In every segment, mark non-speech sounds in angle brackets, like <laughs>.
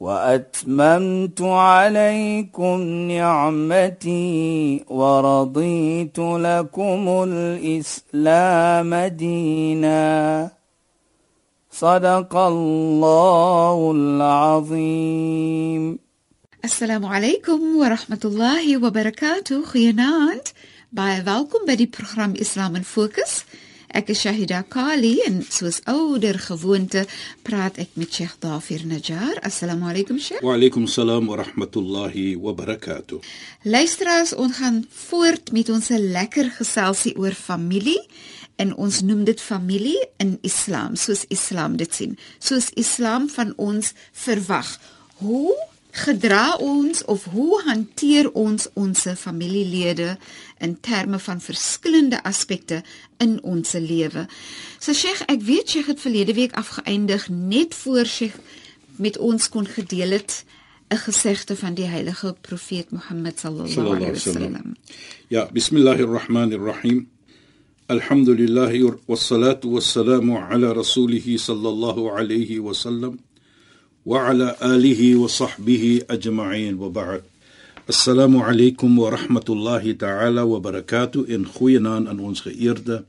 وأتممت عليكم نعمتي ورضيت لكم الإسلام دينا. صدق الله العظيم. السلام عليكم ورحمة الله وبركاته. خيانات باي welkom bij die programma Islam in Focus. Ek is Shahida Kali en soos ouer gewoonte praat ek met Sheikh Dafir Najjar. Assalamu alaykum Sheikh. Wa alaykum salaam wa rahmatullahi wa barakatuh. Luisteraars, ons gaan voort met ons lekker geselsie oor familie en ons noem dit familie in Islam, soos Islam dit sien. Soos Islam van ons verwag. Hoe gedra ons of hoe hanteer ons ons familielede in terme van verskillende aspekte in ons lewe. So Sheikh, ek weet Sheikh het verlede week afgeëindig net voor Sheikh met ons kon gedeel het 'n gesegde van die heilige profeet Mohammed sallallahu alaihi wasallam. Ja, bismillahirrahmanirrahim. Alhamdulillah wassalatu wassalamu ala rasulih sallallahu alaihi wasallam. وعلى آله وصحبه أجمعين وبعد السلام عليكم ورحمة الله تعالى وبركاته إن خوينان aan ons geëerde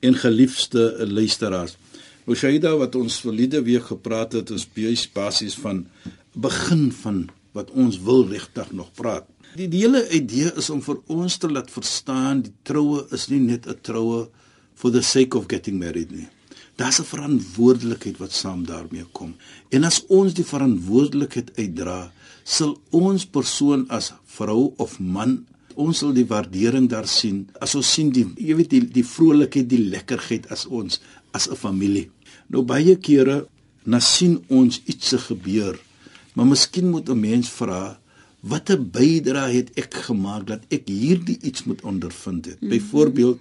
en geliefde luisteraars. Nou Shaida wat ons verlede week gepraat het is basies van begin van wat ons wil regtig nog praat. Die, die hele idee is om vir ons te laat verstaan die troue is nie net 'n troue for the sake of getting married nie. Daar's 'n verantwoordelikheid wat saam daarmee kom. En as ons die verantwoordelikheid uitdra, sal ons persoon as vrou of man, ons sal die waardering daar sien. As ons sien die jy weet die die vrolikheid, die lekkerheid as ons as 'n familie. Nou baie kere na sien ons iets se gebeur. Maar miskien moet 'n mens vra watter bydrae het ek gemaak dat ek hierdie iets moet ondervind het. Mm -hmm. Byvoorbeeld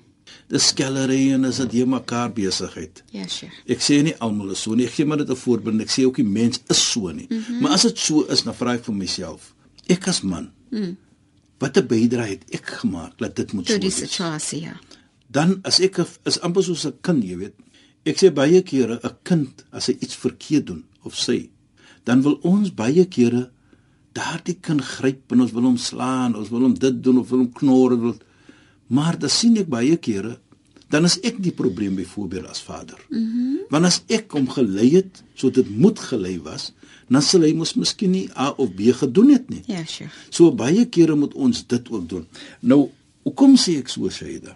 dis skellery en is dit jy mekaar besigheid. Ja, Sheikh. Ek sê nie almal is so nie. Ek gee maar dit 'n voorbeeld. Ek sê ook die mens is so nie. Mm -hmm. Maar as dit so is, dan vra ek vir myself. Ek as man. Mm. Watter bydrae het ek gemaak dat dit moet so wees? Dis 'n chasie, ja. Dan as ek is amper soos 'n kind, jy weet. Ek sê baie kere 'n kind as hy iets verkeerd doen of sê, dan wil ons baie kere daardie kind gryp en ons wil hom slaan, ons wil hom dit doen of wil hom knor of wil Maar dan sien ek baie kere dan is ek die probleem byvoorbeeld as vader. Mm Want as ek hom gelei het soos dit moet gelei was, dan sal hy mos miskien nie A of B gedoen het nie. Ja, sure. So baie kere moet ons dit ook doen. Nou, hoekom sê ek so Shaida?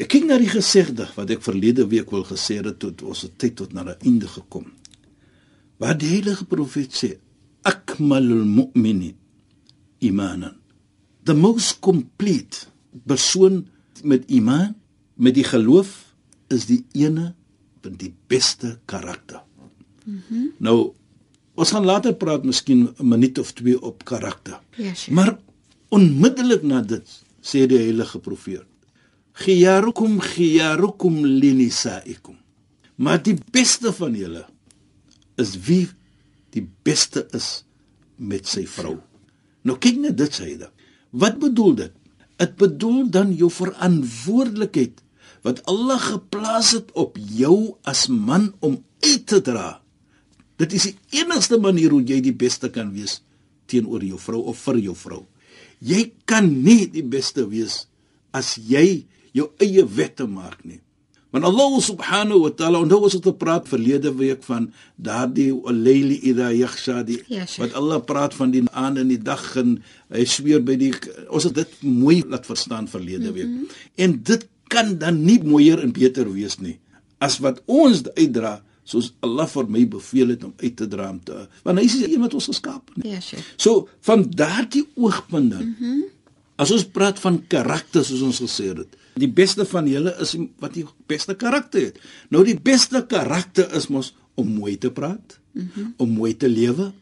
Ek kyk na die gesegde wat ek verlede week wil gesê het tot ons tyd tot na 'n einde gekom. Wat die heilige profeet sê, akmalul mu'mini imanan. The most complete persoon met iman, met die geloof is die ene van die beste karakter. Mhm. Mm nou ons gaan later praat miskien 'n minuut of twee op karakter. Ja, sure. Maar onmiddellik na dit sê die heilige profeet: "Khiyarukum khiyarukum linisaikum." Maar die beste van julle is wie die beste is met sy vrou. Nou kyk net dit sê hy. Wat bedoel dit? Dit bedoel dan jou verantwoordelikheid wat Allah geplaas het op jou as man om uit te dra. Dit is die enigste manier hoe jy die beste kan wees teenoor jou vrou of vir jou vrou. Jy kan nie die beste wees as jy jou eie wette maak nie. Want Allah subhanahu wa ta'ala en ons het gepraat verlede week van daardie layli idha yakhsha die Ja, wat Allah praat van die aand en die dag en hy sweer by die ons het dit mooi laat verstaan verlede week. Mm -hmm. En dit kan dan nie mooier en beter wees nie as wat ons uitdra soos Allah vir my beveel het om uit te dra om te want hy is die een wat ons geskaap het. Ja, sure. So van daardie oogpunt dan. Mm -hmm. As ons praat van karakter soos ons gesê het, die beste van julle is wat die beste karakter het. Nou die beste karakter is mos om mooi te praat, mm -hmm. om mooi te lewe,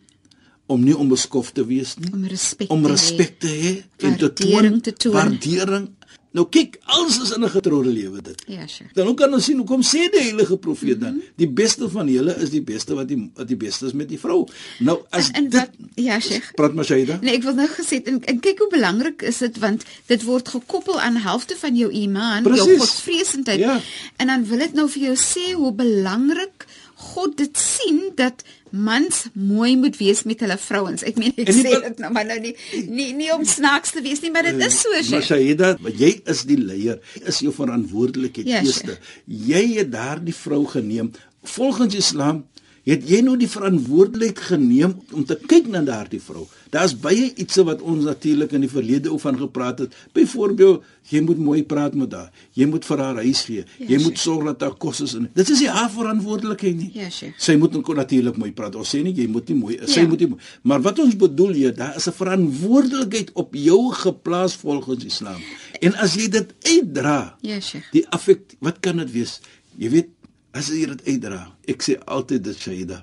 om nie onbeskof te wees nie, Om respek om te hê. respek te hê en te toon te toon. waardering Nou kyk, alles is in 'n getroude lewe dit. Ja, sure. Dan hoe kan ons sien hoekom sê die heilige profeet dan, die beste van julle is die beste wat die wat die beste is met die vrou. Nou as En dit wat ja, Sheikh. praat maar Shaida. Nee, ek wil nou gesê en, en kyk hoe belangrik is dit want dit word gekoppel aan helfte van jou iman, jou Precies. godsvreesendheid. Ja. En dan wil ek nou vir jou sê hoe belangrik God dit sien dat mans mooi moet wees met hulle vrouens. Ek meen ek En die sê dit nou maar nou nie nie nie om snaaks te wees nie, maar dit is so, Maar. Shaida, jy is die leier, is jou verantwoordelikheid Ja, eerste. Jy het daardie vrou geneem volgens Islam het jy nou die verantwoordelikheid geneem om te kyk na daardie vrou. Daar's baie ietsie wat ons natuurlik in die verlede ook van gepraat het. Byvoorbeeld, jy moet mooi praat met haar. Jy moet vir haar huis gee. Ja, jy moet sorg dat haar kos is in. Dit is nie haar verantwoordelikheid nie. Ja, Sheikh. Sy moet natuurlik mooi praat. Ons sê nie jy moet nie mooi, sy Ja. moet nie mooi. Maar wat ons bedoel hier, daar is 'n verantwoordelikheid op jou geplaas volgens Islam. En as jy dit uitdra, Ja, Sheikh. die affek, wat kan dit wees? Jy weet, as jy dit uitdra. Ek sê altyd dit Shaida.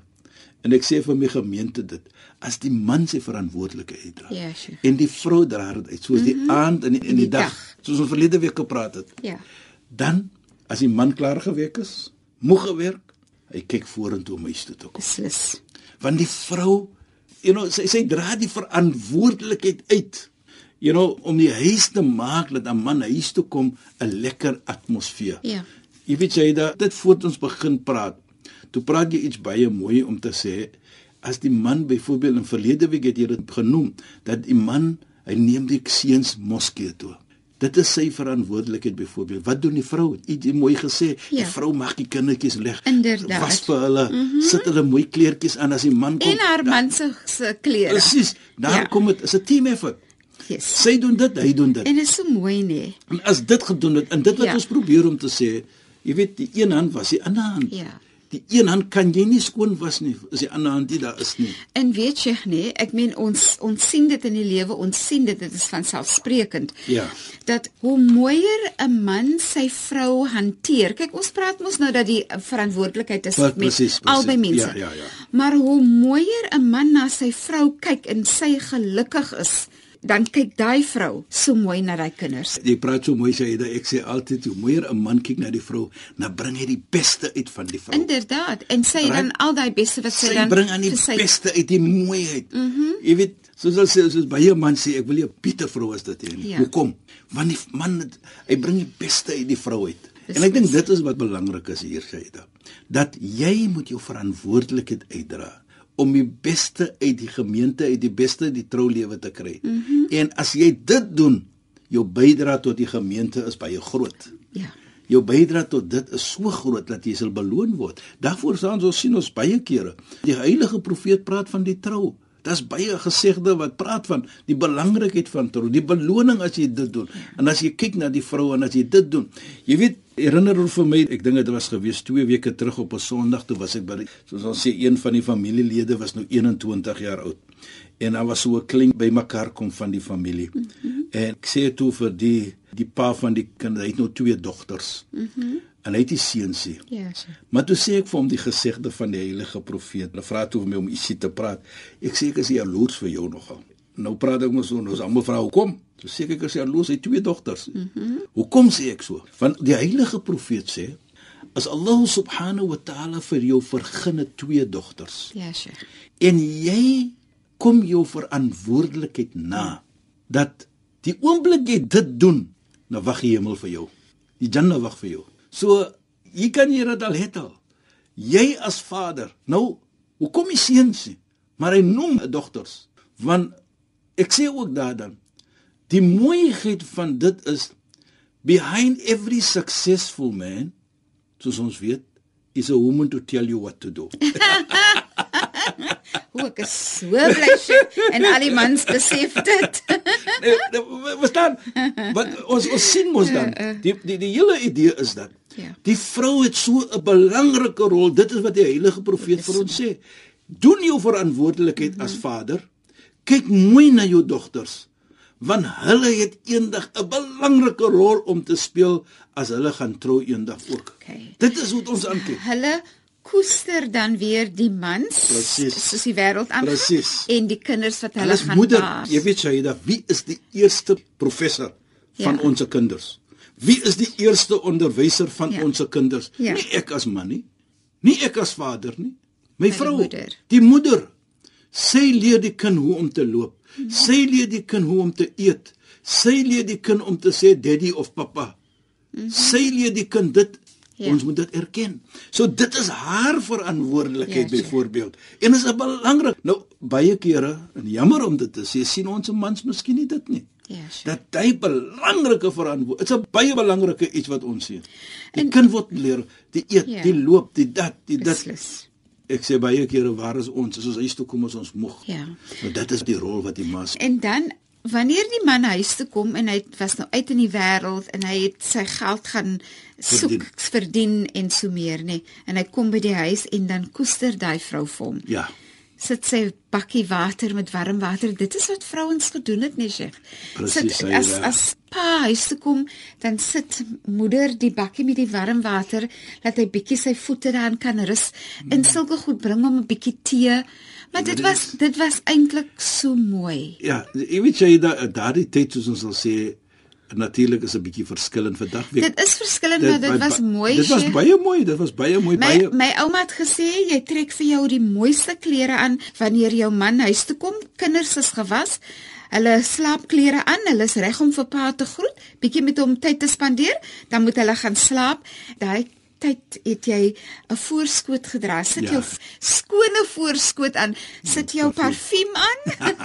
En ek sê vir my gemeente dit, as die man sy verantwoordelikheid uitdra. Ja, Sheikh. En die vrou dra dit uit, soos die aand en die, en die, die dag, dag. soos ons verlede week gepraat het. Ja. Dan as die man klaar gewerk is, moeg gewerk, hy kyk vorentoe om huis toe te kom. Beslis. Want die vrou, you know, sy sy dra die verantwoordelikheid uit. You know, om die huis te maak dat 'n man huis toe kom 'n lekker atmosfeer. Ja. Jy weet jy dat dit voor ons begin praat. Toe praat jy iets baie mooi om te sê as die man byvoorbeeld in verlede week het jy dit genoem dat die man hy neem die seuns moskee toe. Dit is sy verantwoordelikheid byvoorbeeld. Wat doen die vrou? Iets mooi gesê. Ja. Die vrou maak die kindertjies leg. Inderdaad. Was vir hulle. Mm -hmm. Sit hulle mooi kleertjies aan as die man kom. En haar man se se klere. Presies. Daar Ja. kom dit. Is 'n team effort. Yes. Sy doen dit, hy doen dit. En dit is so mooi, nee. En as dit gedoen het en dit wat Ja. ons probeer om te sê, jy weet die een hand was die ander hand. Ja. Die een hand kan jy nie skoon was nie, as die ander hand nie daar is nie. En weet jy nee, ek meen ons ons sien dit in die lewe, ons sien dit dit is van selfsprekend. Ja. Dat hoe mooier 'n man sy vrou hanteer. Kyk, ons praat mos nou dat die verantwoordelikheid is Wat met presies, presies. albei mense. Ja, ja, ja. Maar hoe mooier 'n man na sy vrou kyk en sy gelukkig is, dan kyk daai vrou so mooi na daai kinders. Jy praat so mooi jy, ek sê altyd hoe mooier 'n man kyk na die vrou, dan bring hy die beste uit van die vrou. Inderdaad. En sy Right. dan al daai beste wat sy, sy dan bring aan die sy- beste uit die mooiheid. Mhm. Mm jy weet, soos hulle sê, soos baie man sê, ek wil nie 'n Pieter vrou as dit hê nie. Ja. Hoekom? Want die man het- hy bring die beste uit die vrou uit. En ek dink dit is wat belangrik is hier dit. Dat jy moet jou verantwoordelikheid uitdra om die beste uit die gemeente uit die beste uit die troulewe te kry. Mm -hmm. En as jy dit doen, jou bydrae tot die gemeente is baie groot. Ja. Jou bydrae tot dit is so groot dat jy sal beloon word. Daarvoor staan ons sien ons baie kere. Die heilige profeet praat van die trou. Daar's baie gesegde wat praat van die belangrikheid van trou, die beloning as jy dit doen. En as jy kyk na die vrou en as jy dit doen. Jy weet, herinner oor vir my, ek dink dit was gewees 2 weke terug op 'n Sondag toe was ek by soos ons sê een van die familielede was nou 21 jaar oud. En daar was so 'n klein bymekaar kom van die familie. Mm -hmm. En ek sê toe vir die die pa van die kind, hy het nou twee dogters. Mhm. Mm en hy het die seuns nie. Ja, so. Maar toe sê ek vir hom die gesegde van die heilige profeet. Hulle vra toe vir my om ietsie te praat. Ek sê ek is jaloers vir jou nogal. Nou praat ek mos so, nou is almal vra hoekom? Toe sê ek ek is jaloers, hy twee dogters. Mm -hmm. Hoekom sê ek so? Want die heilige profeet sê as Allah subhanahu wa ta'ala vir jou vergunne twee dogters Ja, so. en jy kom jou verantwoordelikheid na dat die oomblik jy dit doen, dan wag die hemel vir jou. Die Jannah wag vir jou. So jy kan jy dit al het al. Jy as vader. Nou, hoekom die seuns nie? Maar hy noem dogters want ek sê ook daar dan die mooiheid van dit is behind every successful man soos ons weet is a woman to tell you what to do. <laughs> <laughs> Hoe ek is so bly Sheikh, en al die mans besef dit. <laughs> Nee, verstaan? Wat ons ons sien mos dan. Die die die hele idee is dat Ja. die vrou het so 'n belangrike rol. Dit is wat die heilige profeet vir ons sê. Doen jou verantwoordelikheid as vader. Kyk mooi na jou dogters want hulle het eendag 'n belangrike rol om te speel as hulle gaan trou eendag ook. Okay. Dit is hoe ons aankyk. Hulle koester dan weer die mans Presies. soos die wêreld aan Presies. en die kinders wat hulle gaan moeder. baas. Jy weet Shaida, wie is die eerste professor van Ja. ons kinders? Wie is die eerste onderwyser van Ja. ons kinders? Ja. Nie ek as man nie. Nie ek as vader nie. My die vrou, moeder. die moeder. Sy leer die kind hoe om te loop. Sy leer die kind hoe om te eet. Sy leer die kind om te sê daddy of papa. Sy leer die kind dit Ja. Ons moet dit erken. So dit is haar verantwoordelikheid Ja, byvoorbeeld. En is belangrik. Nou baie kere en jammer om dit te sê, sien ons mans miskien nie dit nie. Ja, sure. Dat hy belangrike verantwoord. Dit's 'n baie belangrike iets wat ons sien. Die En- kind word leer, die eet, Ja. die loop, die dat, die dit. Beslis. Ek sê baie kere waar is ons? As ons huis toe kom is ons moeg. Ja. Maar dit is die rol wat die ma. En dan wanneer die man huis toe kom en hy was nou uit in die wêreld en hy het sy geld gaan soek, Verdien. verdien, en so meer, nê. En hy kom by die huis en dan koester daai vrou vir hom. Ja. Sit sy bakkie water met warm water. Dit is wat vrouens gedoen het, nee, Sheikh. Sit as reg. as pa huis toe kom, dan sit moeder die bakkie met die warm water, laat hy bietjie sy voete daarin kan rus. En sulke goed bring hom 'n bietjie tee. Maar dit dit was dit was eintlik so mooi. Ja, jy weet jy dat daardie tyd soos ons sal sê natuurlik is 'n bietjie verskillend vandag weer. Dit is verskillend, maar dit was mooi. Dit was baie mooi, dit was baie mooi, My baie my ouma het gesê jy trek vir jou die mooiste klere aan wanneer jou man huis toe kom. Kinders is gewas. Hulle slaapklere aan. Hulle is reg om vir pa te groet, bietjie met hom tyd te spandeer, dan moet hulle gaan slaap. Daai tyd het jy 'n voorskoot gedra. Sit Ja. jou skone voorskoot aan. Sit jou parfuum aan.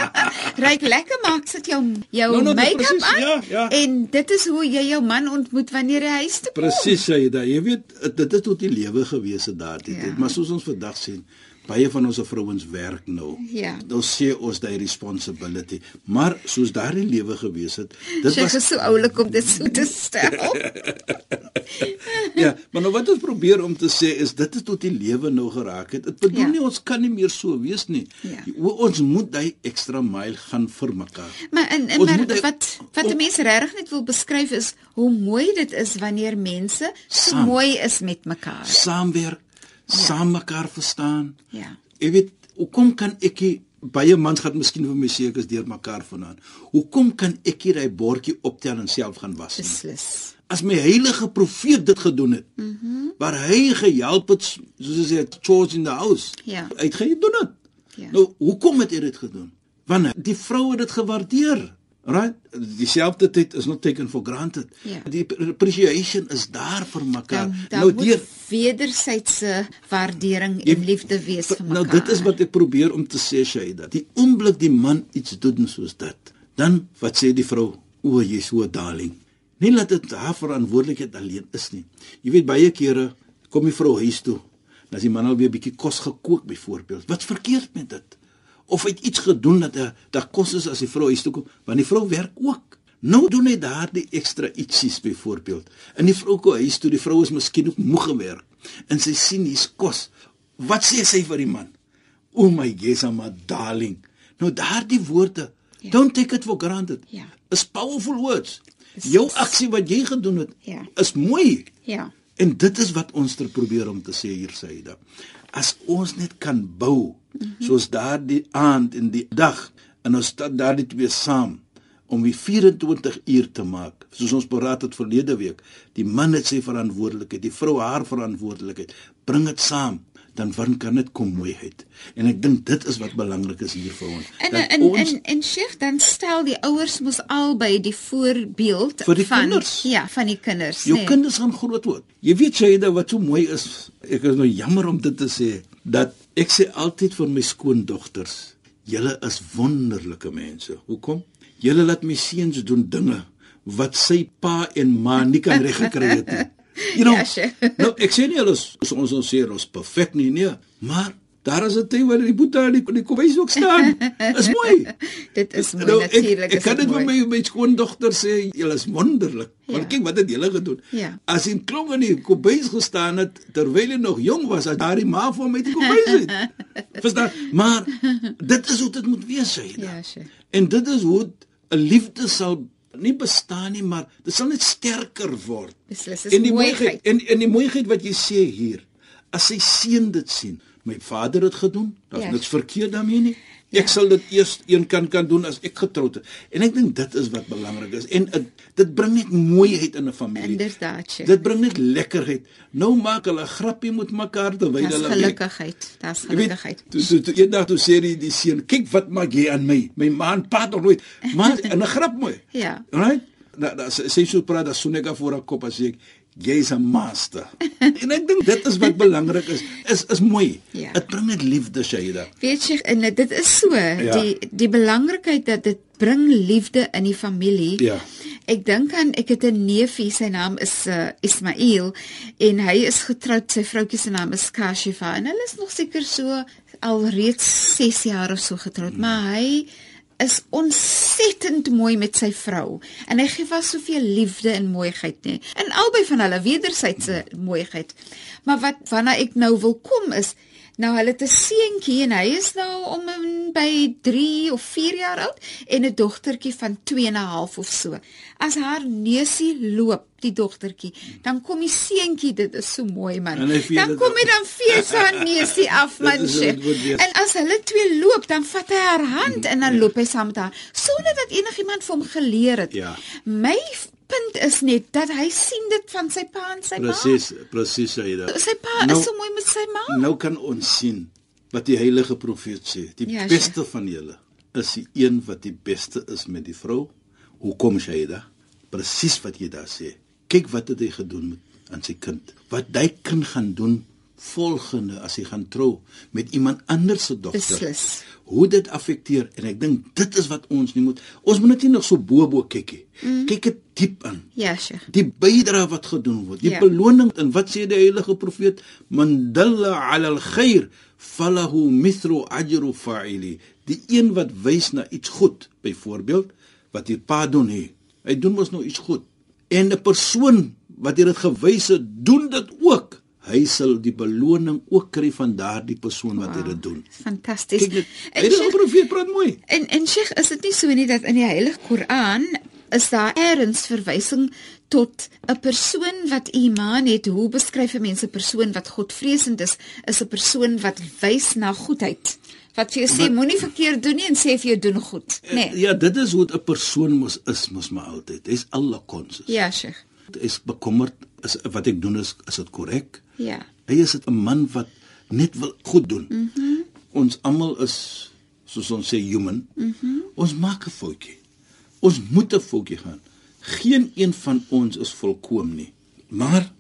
<laughs> Ryk lekker maak, sit jou jou Nou, nou, dis make-up aan. ja, ja. En dit is hoe jy jou man ontmoet wanneer hy huis toe kom. Presies sê jy dat jy weet dit is tot die lewe gewees het daardie Ja. tyd, maar soos ons vandag sien, baie van ons vrouens werk nou. Ja. Dan sê ons daai responsibility, maar soos daardie lewe gewees het, dit Sy was so oulik om dit so te stel. <laughs> <laughs> ja, maar nou wat ons probeer om te sê is dit het tot die lewe nou geraak het. Dit bedoel Ja. nie ons kan nie meer so wees nie. Ja. Ons moet daai ekstra myl gaan vir mekaar. Maar en, en maar hy- wat wat 'n mens regtig net wil beskryf is hoe mooi dit is wanneer mense so Saam. mooi is met mekaar. Saamwerk, saam mekaar verstaan. Ja. Jy weet, hoekom kan ek nie baie mans gaan miskien vir my ek is deur mekaar vanaand. Hoekom kan ek nie daai bordjie optel en self gaan was nie? Beslis. As my heilige profeet dit gedoen het, mm -hmm. waar hy gehelp het soos hy sê chores in the house. Ja. Hy het gedoen dit. Ja. Nou, hoekom het hy dit gedoen? Want die vroue het dit gewaardeer. Right? Dieselfde tyd is not taken for granted. Ja. Die appreciation is daar vir mekaar. Dan dan nou deur wederwysige waardering Jy- en liefde wees vir Nou mekaar. dit is wat ek probeer om te sê Shaida. Die oomblik die man iets doen soos dit, dan wat sê die vrou? O, jy's so darling. Nie laat dit haar verantwoordelikheid alleen is nie. Jy weet baie kere kom die vrou huis toe, dan as die man al weer 'n bietjie kos gekook byvoorbeeld. Wat's verkeerd met dit? Of hy het iets gedoen dat hy dat kos is as die vrou huis toe kom, want die vrou werk ook. Nou doen hy daardie ekstra ietsies byvoorbeeld. En die vrou kom huis toe, die vrou is miskien ook moeg gewerk en sy sien hier's kos. Wat sê sy vir die man? O my Jesus, my darling. Nou daardie woorde, Ja. don't take it for granted. Ja. Is powerful words. Jou aksie wat jy gedoen het, Ja. is mooi. Ja. En dit is wat ons ter probeer om te sê hier Saida. As ons net kan bou Mhm. soos daardie aand en die dag en ons stad daardie twee saam om die 24 uur te maak. Soos ons beraad het verlede week, die man het sy verantwoordelikheid, die vrou haar verantwoordelikheid. Bring dit saam, dan van kan dit kom mooiheid. En ek dink dit is wat belangrik is hier vir ons. En en ons en en Sheikh dan stel die ouers mos albei die voorbeeld Vir die van kinders. ja, van die kinders, Jou nee. kinders gaan groot word. Jy weet Shaida wat so mooi is. Ek is nou jammer om dit te sê dat ek sê altyd vir my skoondogters, julle is wonderlike mense. Hoekom? Julle laat my seuns doen dinge wat sy pa en ma nie kan reggekry het nie. You know, Ja, sure. <laughs> nou ek sê nie hulle is soos ons ons sê ons perfek nie, nee, maar daar is 'n tyd wanneer die boetie in die, die kombuis ook staan. Is mooi. <laughs> Dit is mooi Nou, ek, natuurlik. ek is kan dit vir my my skoondogter sê, julle is wonderlik. Want Ja. kyk wat het julle gedoen. Ja. As hy klong in die kombuis gestaan het terwyl hy nog jong was, as daardie ma vir uit die kombuis uit. <laughs> Verstaan? Maar dit is hoe dit moet wees, sê jy. Ja, Sheikh. En dit is hoe 'n liefde sal nie bestaan nie, maar dit sal net sterker word. Beslis, dis En die mooiheid. en en die mooiheid wat jy sê hier, as sy seun dit sien, my vader het gedoen, daar's Ja. niks verkeerd daarmee nie. Ek sal dit eers een kan kan doen as ek getroud is. En ek dink dit is wat belangrik is. En uh, dit bring net mooiheid in 'n familie. Inderdaad, Sheikh. Dit bring net lekkerheid. Nou maak hulle 'n grappie met mekaar terwyl Dis hulle gelukkigheid. Dis Jy weet, gelukkigheid. toe toe toe eendag toe sê die die seun, "Kyk wat maak jy aan my? My ma en pa nog nooit." Maar <laughs> 'n grap mooi. Ja. Right? Da da sê so praat da sonega voor 'n kop as ek jy's 'n master. <laughs> en ek dink dit is wat belangrik is. Is is mooi. Ja. Dit bring net liefde, Shaida. Weet jy, en dit is so, die die belangrikheid dat dit bring liefde in die familie. Ja. Ek dink aan ek het 'n neefie, sy naam is uh, Ismail en hy is getroud, sy vroutjie se naam is Kashifa en hulle is nog seker so alreeds 6 jaar of so getroud, hmm. maar hy is ontsettend mooi met sy vrou en hy gee vas soveel liefde en mooiheid nê. En albei van hulle wederwysige mooiheid. Maar wat waarna ek nou wil kom is Nou hulle het 'n seentjie en hy is nou om en by 3 of 4 jaar oud en 'n dogtertjie van 2 en 'n half of so. As haar neusie loop, die dogtertjie, dan kom die seentjie, dit is so mooi man. Dan kom hy dan vee sy haar neusie af <laughs> man. En as hulle twee loop, dan vat hy haar hand en dan loop hy saam met haar sonder dat enigiemand vir hom geleer het. Ja. My punt is net dat hy sien dit van sy pa en sy ma. Presies, presies Shaida. Sy pa Nou- is so mooi met sy ma. Nou kan ons sien wat die heilige profeet sê. Die Ja, ja, beste van julle is die een wat die beste is met die vrou. Hoekom Shaida? Presies wat jy daar sê. Kyk wat het hy gedoen met aan sy kind. Wat hy kind gaan doen volgende as hy gaan trou met iemand anders se dogter. Beslis. Hoe dit affekteer en ek dink dit is wat ons nie moet ons moet net nie nog so bo-bo kyk nie. Mm. Kyk dit diep aan Ja, Sheikh. die bydrae wat gedoen word, die Ja. ja. beloning en wat sê die heilige profeet, man dalla ala al-khair falahu mithlu ajru fa'ili. Die een wat wys na iets goed, byvoorbeeld wat hier pa doen hier. Hy doen mos nou iets goed. En 'n persoon wat dit gewys het, doen dit ook. Hy sal die beloning ook kry van daardie persoon wat wow. dit doen. Fantasties. Dit. En Heilige Sheikh, profeet praat mooi. en en Sheikh, is dit nie so nie dat in die Heilige Koran is daar eers verwysing tot 'n persoon wat iman het. Hoe beskryf 'n mens 'n persoon wat godvreesend is? Is 'n persoon wat wys na goedheid. Wat vir jou sê moenie verkeerd doen nie en sê vir jou doen goed, nê? Nee. Ja, dit is hoe 'n persoon mos is, mos maar altyd. Hy's Allah conscious. Ja, Sheikh. is bekommerd is wat ek doen is is dit korrek? Ja. Hy is dit 'n man wat net wil goed doen. Mm -hmm. Ons almal is soos ons sê human. Mm -hmm. Ons maak 'n foutjie. Ons moet 'n foutjie gaan. Geen een van ons is volkoem nie. Maar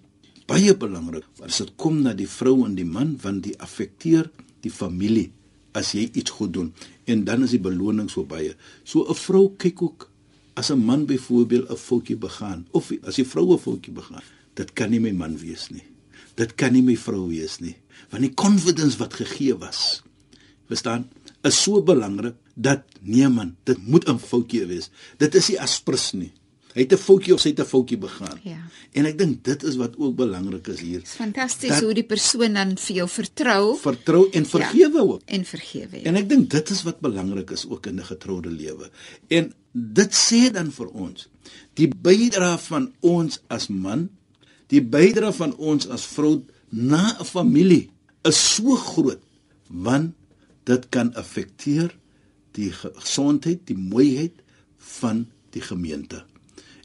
baie belangrik as dit kom na die vrou en die man want die affekteer die familie as jy iets goed doen en dan is die beloning so baie. So 'n vrou kyk ook as 'n man byvoorbeeld 'n foutjie begaan of as die vrou 'n foutjie begaan, dit kan nie my man wees nie. Dit kan nie my vrou wees nie, want die confidence wat gegee was, verstaan, is so belangrik dat nee man, dit moet 'n foutjie wees. Dit is nie aspres nie. Hy het 'n foutjie of sy het 'n foutjie begaan. Ja. En ek dink dit is wat ook belangrik is hier. Dis fantasties hoe die persoon dan vir jou vertrou Vertrou en vergewe ook. en vergewe. En ek dink dit is wat belangrik is ook in 'n getroude lewe. En dit sê dan vir ons die bydrae van ons as man, die bydrae van ons as vrou na 'n familie is so groot want dit kan affekteer die ge- gesondheid, die mooiheid van die gemeente.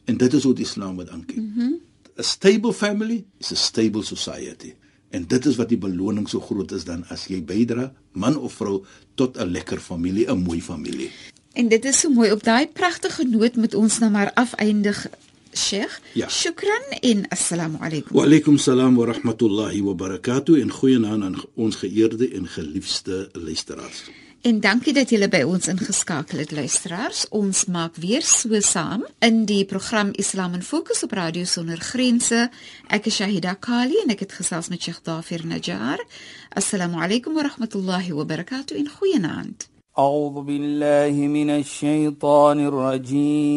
En dit is hoe die Islam dit aankyk. Mm -hmm. A stable family is a stable society. En dit is wat die beloning so groot is dan as jy bydra, man of vrou, tot 'n lekker familie, 'n mooi familie. En dit is so mooi op daai pragtige noot met ons nou maar afeindig Sheikh. Ja. Shukran en assalamu alaykum. Wa alaykum salaam wa rahmatullahi wa barakatuh en goeienaand aan ons geëerde en geliefde luisteraars. En dankie dat julle by ons ingeskakel het luisteraars. Ons maak weer so saam in die program Islam in Fokus op Radio Sonder Grense. Ek is Shahida Kali en ek het gesels met Sheikh Dafir Najjar. Assalamu alaykum wa rahmatullahi wa barakatuh en goeienaand. أعوذ بالله من الشيطان الرجيم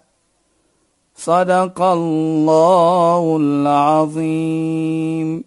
صدق الله العظيم.